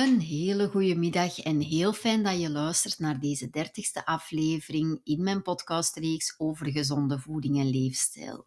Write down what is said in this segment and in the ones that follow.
Een hele goede middag en heel fijn dat je luistert naar deze dertigste aflevering in mijn podcastreeks over gezonde voeding en leefstijl.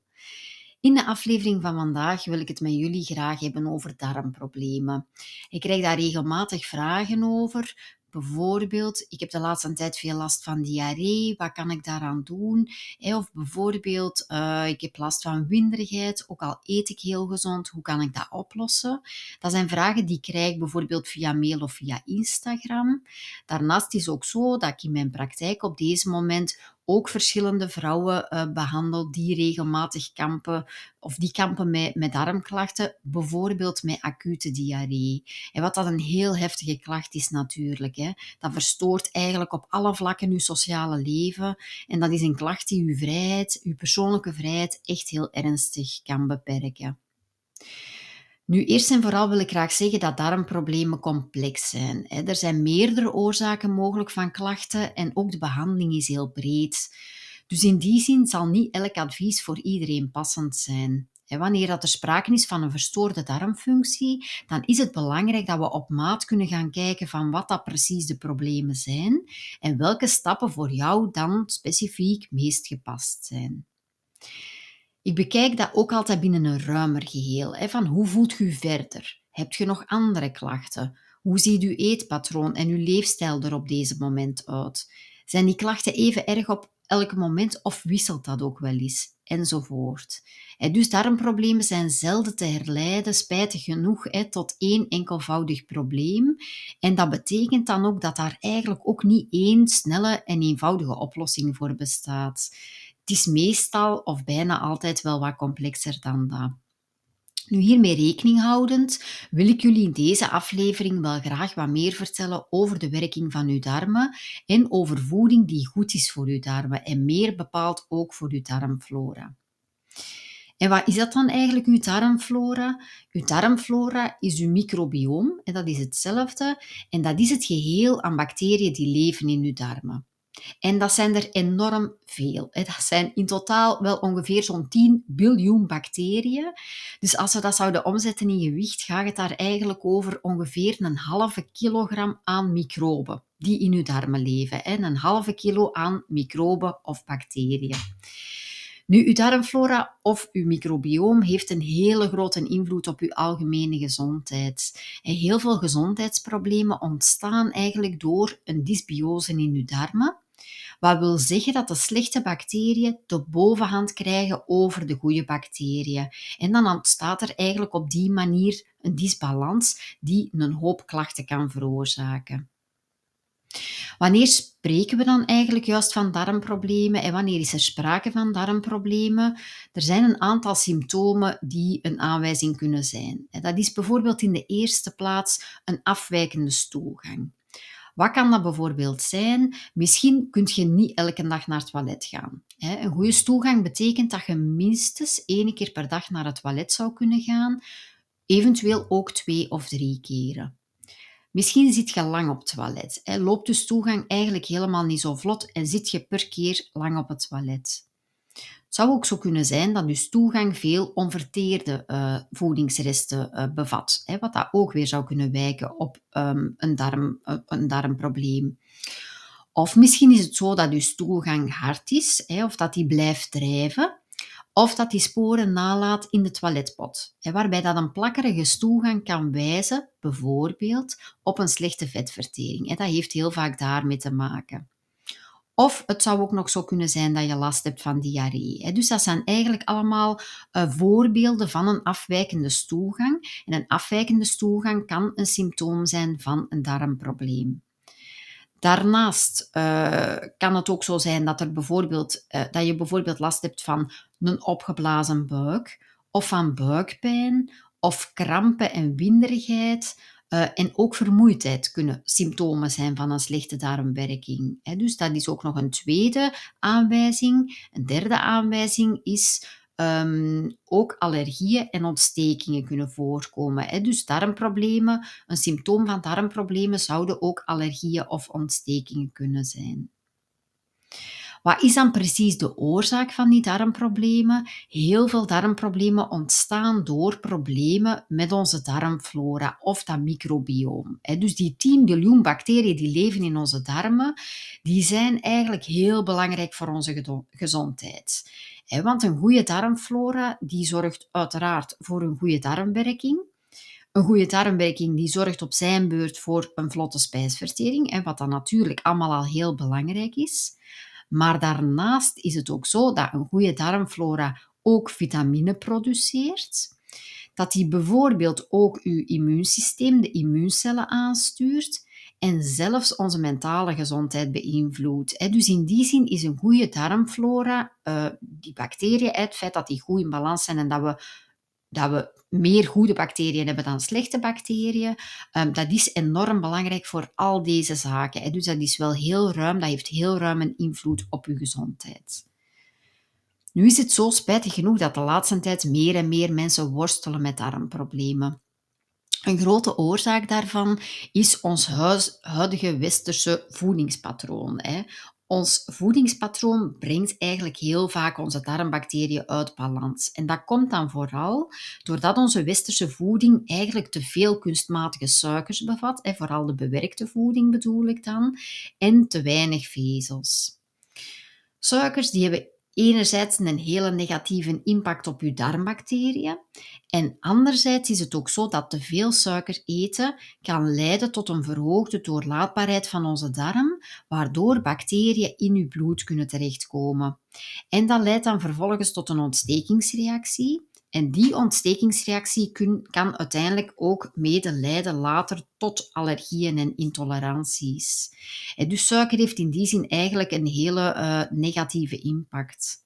In de aflevering van vandaag wil ik het met jullie graag hebben over darmproblemen. Ik krijg daar regelmatig vragen over, Bijvoorbeeld, ik heb de laatste tijd veel last van diarree, wat kan ik daaraan doen? Of bijvoorbeeld, uh, ik heb last van winderigheid, ook al eet ik heel gezond, hoe kan ik dat oplossen? Dat zijn vragen die ik krijg bijvoorbeeld via mail of via Instagram. Daarnaast is ook zo dat ik in mijn praktijk op deze moment ook verschillende vrouwen uh, behandel die regelmatig kampen of die kampen met, met darmklachten, bijvoorbeeld met acute diarree. En wat dat een heel heftige klacht is natuurlijk. Hè. Dat verstoort eigenlijk op alle vlakken uw sociale leven. En dat is een klacht die uw vrijheid, uw persoonlijke vrijheid, echt heel ernstig kan beperken. Nu, eerst en vooral wil ik graag zeggen dat darmproblemen complex zijn. Er zijn meerdere oorzaken mogelijk van klachten en ook de behandeling is heel breed. Dus in die zin zal niet elk advies voor iedereen passend zijn. Wanneer er sprake is van een verstoorde darmfunctie, dan is het belangrijk dat we op maat kunnen gaan kijken van wat dat precies de problemen zijn en welke stappen voor jou dan specifiek meest gepast zijn. Ik bekijk dat ook altijd binnen een ruimer geheel. Hè, van hoe voelt u verder? Hebt je nog andere klachten? Hoe ziet uw eetpatroon en uw leefstijl er op deze moment uit? Zijn die klachten even erg op elk moment of wisselt dat ook wel eens? Enzovoort. Dus darmproblemen zijn zelden te herleiden, spijtig genoeg, tot één enkelvoudig probleem. En dat betekent dan ook dat daar eigenlijk ook niet één snelle en eenvoudige oplossing voor bestaat. Het is meestal of bijna altijd wel wat complexer dan dat. Nu hiermee rekening houdend, wil ik jullie in deze aflevering wel graag wat meer vertellen over de werking van uw darmen en over voeding die goed is voor uw darmen en meer bepaald ook voor uw darmflora. En wat is dat dan eigenlijk, uw darmflora? Uw darmflora is uw microbioom en dat is hetzelfde en dat is het geheel aan bacteriën die leven in uw darmen. En dat zijn er enorm veel. Dat zijn in totaal wel ongeveer zo'n 10 biljoen bacteriën. Dus als we dat zouden omzetten in gewicht, gaat het daar eigenlijk over ongeveer een halve kilogram aan microben die in uw darmen leven. Een halve kilo aan microben of bacteriën. Nu, uw darmflora of uw microbioom heeft een hele grote invloed op uw algemene gezondheid. Heel veel gezondheidsproblemen ontstaan eigenlijk door een dysbiose in uw darmen. Wat wil zeggen dat de slechte bacteriën de bovenhand krijgen over de goede bacteriën. En dan ontstaat er eigenlijk op die manier een disbalans die een hoop klachten kan veroorzaken. Wanneer spreken we dan eigenlijk juist van darmproblemen en wanneer is er sprake van darmproblemen? Er zijn een aantal symptomen die een aanwijzing kunnen zijn. Dat is bijvoorbeeld in de eerste plaats een afwijkende stoelgang. Wat kan dat bijvoorbeeld zijn? Misschien kun je niet elke dag naar het toilet gaan. Een goede stoelgang betekent dat je minstens één keer per dag naar het toilet zou kunnen gaan, eventueel ook twee of drie keren. Misschien zit je lang op het toilet. Loopt de stoelgang eigenlijk helemaal niet zo vlot en zit je per keer lang op het toilet. Het zou ook zo kunnen zijn dat dus toegang veel onverteerde uh, voedingsresten uh, bevat, hè, wat dat ook weer zou kunnen wijken op um, een, darm, uh, een darmprobleem. Of misschien is het zo dat uw stoelgang hard is, hè, of dat die blijft drijven, of dat die sporen nalaat in de toiletpot, hè, waarbij dat een plakkerige stoelgang kan wijzen, bijvoorbeeld, op een slechte vetvertering. Dat heeft heel vaak daarmee te maken. Of het zou ook nog zo kunnen zijn dat je last hebt van diarree. Dus dat zijn eigenlijk allemaal uh, voorbeelden van een afwijkende stoelgang. En een afwijkende stoelgang kan een symptoom zijn van een darmprobleem. Daarnaast uh, kan het ook zo zijn dat, er bijvoorbeeld, uh, dat je bijvoorbeeld last hebt van een opgeblazen buik, of van buikpijn, of krampen en winderigheid, uh, en ook vermoeidheid kunnen symptomen zijn van een slechte darmwerking. dus dat is ook nog een tweede aanwijzing. Een derde aanwijzing is um, ook allergieën en ontstekingen kunnen voorkomen. Dus darmproblemen, een symptoom van darmproblemen zouden ook allergieën of ontstekingen kunnen zijn. Wat is dan precies de oorzaak van die darmproblemen? Heel veel darmproblemen ontstaan door problemen met onze darmflora of dat microbioom. Dus die 10 biljoen bacteriën die leven in onze darmen, die zijn eigenlijk heel belangrijk voor onze gezondheid. Want een goede darmflora die zorgt uiteraard voor een goede darmwerking. Een goede darmwerking die zorgt op zijn beurt voor een vlotte spijsvertering, wat dan natuurlijk allemaal al heel belangrijk is. Maar daarnaast is het ook zo dat een goede darmflora ook vitamine produceert. Dat die bijvoorbeeld ook uw immuunsysteem, de immuuncellen aanstuurt en zelfs onze mentale gezondheid beïnvloedt. Dus in die zin is een goede darmflora, uh, die bacteriën, het feit dat die goed in balans zijn en dat we, dat we meer goede bacteriën hebben dan slechte bacteriën. Um, dat is enorm belangrijk voor al deze zaken. Dus dat is wel heel ruim, dat heeft heel ruim een invloed op uw gezondheid. Nu is het zo spijtig genoeg dat de laatste tijd meer en meer mensen worstelen met darmproblemen. Een grote oorzaak daarvan is ons huidige westerse voedingspatroon. Ons voedingspatroon brengt eigenlijk heel vaak onze darmbacteriën uit balans. En dat komt dan vooral doordat onze westerse voeding eigenlijk te veel kunstmatige suikers bevat, en vooral de bewerkte voeding bedoel ik dan, en te weinig vezels. Suikers die hebben enerzijds een hele negatieve impact op je darmbacteriën. En anderzijds is het ook zo dat te veel suiker eten kan leiden tot een verhoogde doorlaatbaarheid van onze darm, waardoor bacteriën in uw bloed kunnen terechtkomen. En dat leidt dan vervolgens tot een ontstekingsreactie. En die ontstekingsreactie kan uiteindelijk ook mede leiden later tot allergieën en intoleranties. En dus suiker heeft in die zin eigenlijk een hele uh, negatieve impact.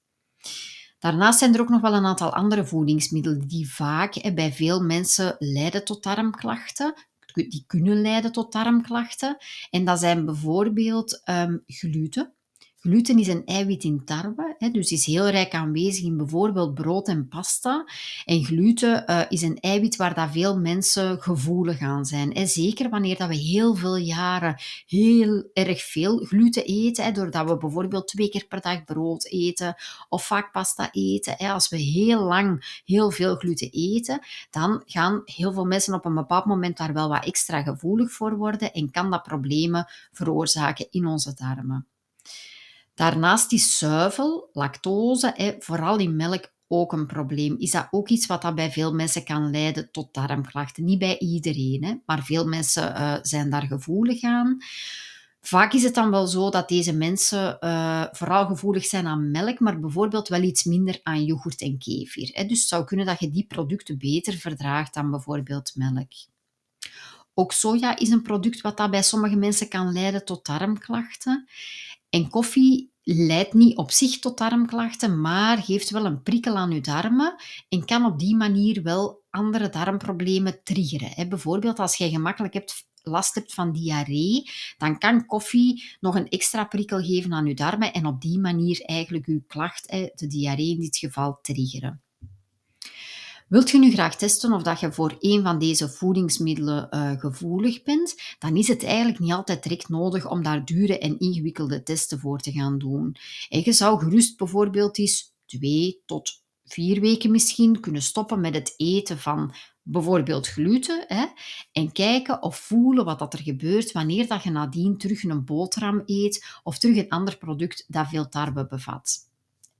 Daarnaast zijn er ook nog wel een aantal andere voedingsmiddelen die vaak bij veel mensen leiden tot darmklachten. Die kunnen leiden tot darmklachten. En dat zijn bijvoorbeeld um, gluten. Gluten is een eiwit in tarwe, hè, dus is heel rijk aanwezig in bijvoorbeeld brood en pasta. En gluten uh, is een eiwit waar dat veel mensen gevoelig aan zijn. Hè. Zeker wanneer dat we heel veel jaren heel erg veel gluten eten, hè, doordat we bijvoorbeeld twee keer per dag brood eten of vaak pasta eten. Hè. Als we heel lang heel veel gluten eten, dan gaan heel veel mensen op een bepaald moment daar wel wat extra gevoelig voor worden en kan dat problemen veroorzaken in onze darmen. Daarnaast is zuivel, lactose, vooral in melk, ook een probleem. Is dat ook iets wat dat bij veel mensen kan leiden tot darmklachten? Niet bij iedereen, maar veel mensen uh, zijn daar gevoelig aan. Vaak is het dan wel zo dat deze mensen uh, vooral gevoelig zijn aan melk, maar bijvoorbeeld wel iets minder aan yoghurt en kefir. Hè. Dus het zou kunnen dat je die producten beter verdraagt dan bijvoorbeeld melk. Ook soja is een product wat dat bij sommige mensen kan leiden tot darmklachten. En koffie leidt niet op zich tot darmklachten, maar geeft wel een prikkel aan uw darmen en kan op die manier wel andere darmproblemen triggeren. Bijvoorbeeld als jij gemakkelijk hebt, last hebt van diarree, dan kan koffie nog een extra prikkel geven aan uw darmen en op die manier eigenlijk uw klacht, de diarree in dit geval, triggeren. Wilt je nu graag testen of dat je voor een van deze voedingsmiddelen uh, gevoelig bent, dan is het eigenlijk niet altijd direct nodig om daar dure en ingewikkelde testen voor te gaan doen. En je zou gerust bijvoorbeeld eens twee tot vier weken misschien kunnen stoppen met het eten van bijvoorbeeld gluten hè, en kijken of voelen wat dat er gebeurt wanneer dat je nadien terug een boterham eet of terug een ander product dat veel tarwe bevat.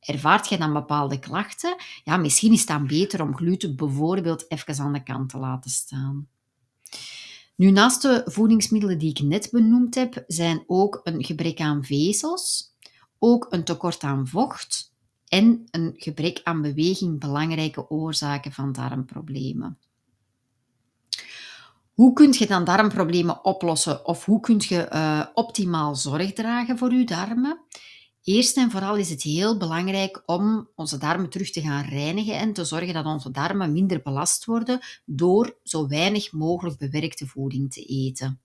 Ervaart je dan bepaalde klachten? Ja, misschien is het dan beter om gluten bijvoorbeeld even aan de kant te laten staan. Nu, naast de voedingsmiddelen die ik net benoemd heb, zijn ook een gebrek aan vezels, ook een tekort aan vocht en een gebrek aan beweging belangrijke oorzaken van darmproblemen. Hoe kun je dan darmproblemen oplossen of hoe kun je uh, optimaal zorg dragen voor je darmen? Eerst en vooral is het heel belangrijk om onze darmen terug te gaan reinigen en te zorgen dat onze darmen minder belast worden door zo weinig mogelijk bewerkte voeding te eten.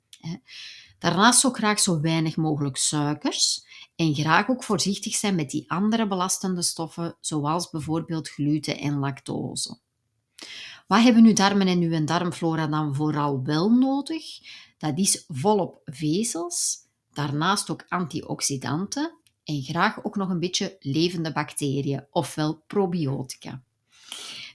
Daarnaast ook graag zo weinig mogelijk suikers en graag ook voorzichtig zijn met die andere belastende stoffen, zoals bijvoorbeeld gluten en lactose. Wat hebben uw darmen en uw darmflora dan vooral wel nodig? Dat is volop vezels, daarnaast ook antioxidanten en graag ook nog een beetje levende bacteriën, ofwel probiotica.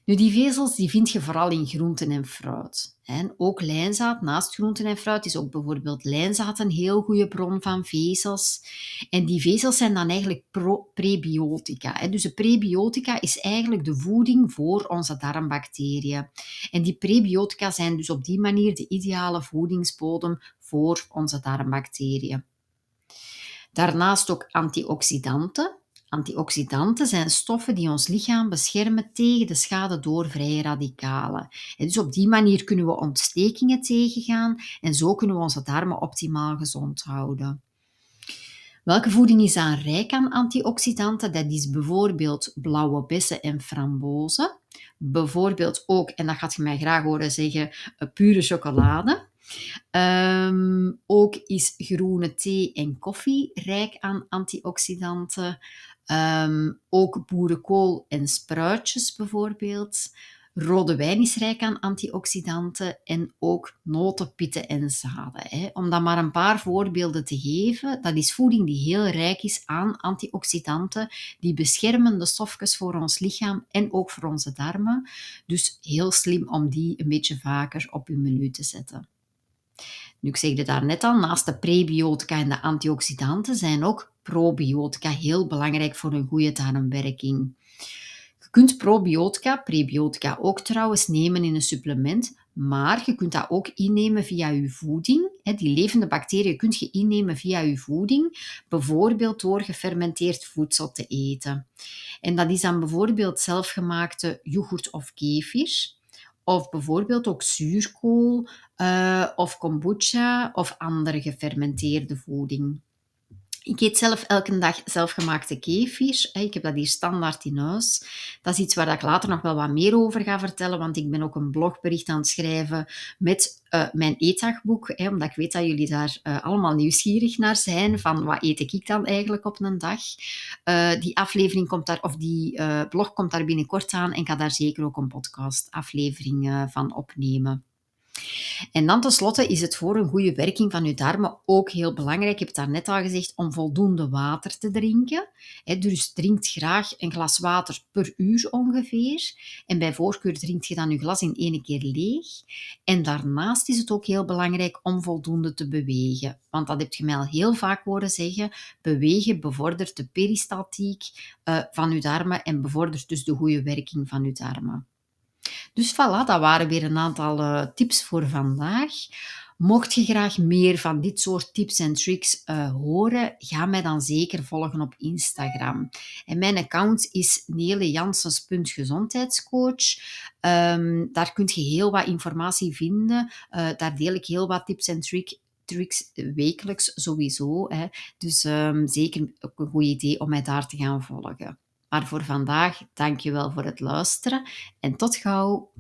Nu, die vezels die vind je vooral in groenten en fruit. En ook lijnzaad, naast groenten en fruit, is ook bijvoorbeeld lijnzaad een heel goede bron van vezels. En die vezels zijn dan eigenlijk prebiotica. Dus de prebiotica is eigenlijk de voeding voor onze darmbacteriën. En die prebiotica zijn dus op die manier de ideale voedingsbodem voor onze darmbacteriën. Daarnaast ook antioxidanten. Antioxidanten zijn stoffen die ons lichaam beschermen tegen de schade door vrije radicalen. dus op die manier kunnen we ontstekingen tegengaan en zo kunnen we onze darmen optimaal gezond houden. Welke voeding is dan rijk aan antioxidanten? Dat is bijvoorbeeld blauwe bessen en frambozen. Bijvoorbeeld ook, en dat gaat je mij graag horen zeggen, pure chocolade. Ehm, ook is groene thee en koffie rijk aan antioxidanten. Ehm, ook boerenkool en spruitjes bijvoorbeeld. Rode wijn is rijk aan antioxidanten en ook noten, pitten en zaden. Hè. Om dan maar een paar voorbeelden te geven, dat is voeding die heel rijk is aan antioxidanten, die beschermende stofjes voor ons lichaam en ook voor onze darmen. Dus heel slim om die een beetje vaker op uw menu te zetten. Nu, ik zegde daar net al, naast de prebiotica en de antioxidanten zijn ook probiotica heel belangrijk voor een goede darmwerking. Je kunt probiotica, prebiotica ook trouwens nemen in een supplement, maar je kunt dat ook innemen via je voeding. Die levende bacteriën kun je innemen via je voeding, bijvoorbeeld door gefermenteerd voedsel te eten. En dat is dan bijvoorbeeld zelfgemaakte yoghurt of kefir. Of bijvoorbeeld ook zuurkool uh, of kombucha of andere gefermenteerde voeding. Ik eet zelf elke dag zelfgemaakte kefir. Ik heb dat hier standaard in huis. Dat is iets waar ik later nog wel wat meer over ga vertellen, want ik ben ook een blogbericht aan het schrijven met uh, mijn eetdagboek, omdat ik weet dat jullie daar uh, allemaal nieuwsgierig naar zijn, van wat eet ik dan eigenlijk op een dag. Uh, die aflevering komt daar, of die blog komt daar binnenkort aan en ik ga daar zeker ook een podcast aflevering van opnemen. En dan tenslotte is het voor een goede werking van uw darmen ook heel belangrijk, ik heb het daarnet al gezegd, om voldoende water te drinken. dus drinkt graag een glas water per uur ongeveer. En bij voorkeur drinkt je dan je glas in één keer leeg. En daarnaast is het ook heel belangrijk om voldoende te bewegen. Want dat heb je mij al heel vaak horen zeggen. Bewegen bevordert de peristaltiek uh, van uw darmen en bevordert dus de goede werking van uw darmen. Dus voilà, dat waren weer een aantal uh, tips voor vandaag. Mocht je graag meer van dit soort tips en tricks uh, horen, ga mij dan zeker volgen op Instagram. En mijn account is nelejanssens.gezondheidscoach. Um, daar kun je heel wat informatie vinden. Uh, daar deel ik heel wat tips en tricks wekelijks sowieso. Hè. Dus um, zeker ook een goed idee om mij daar te gaan volgen. Maar voor vandaag, dank je wel voor het luisteren en tot gauw.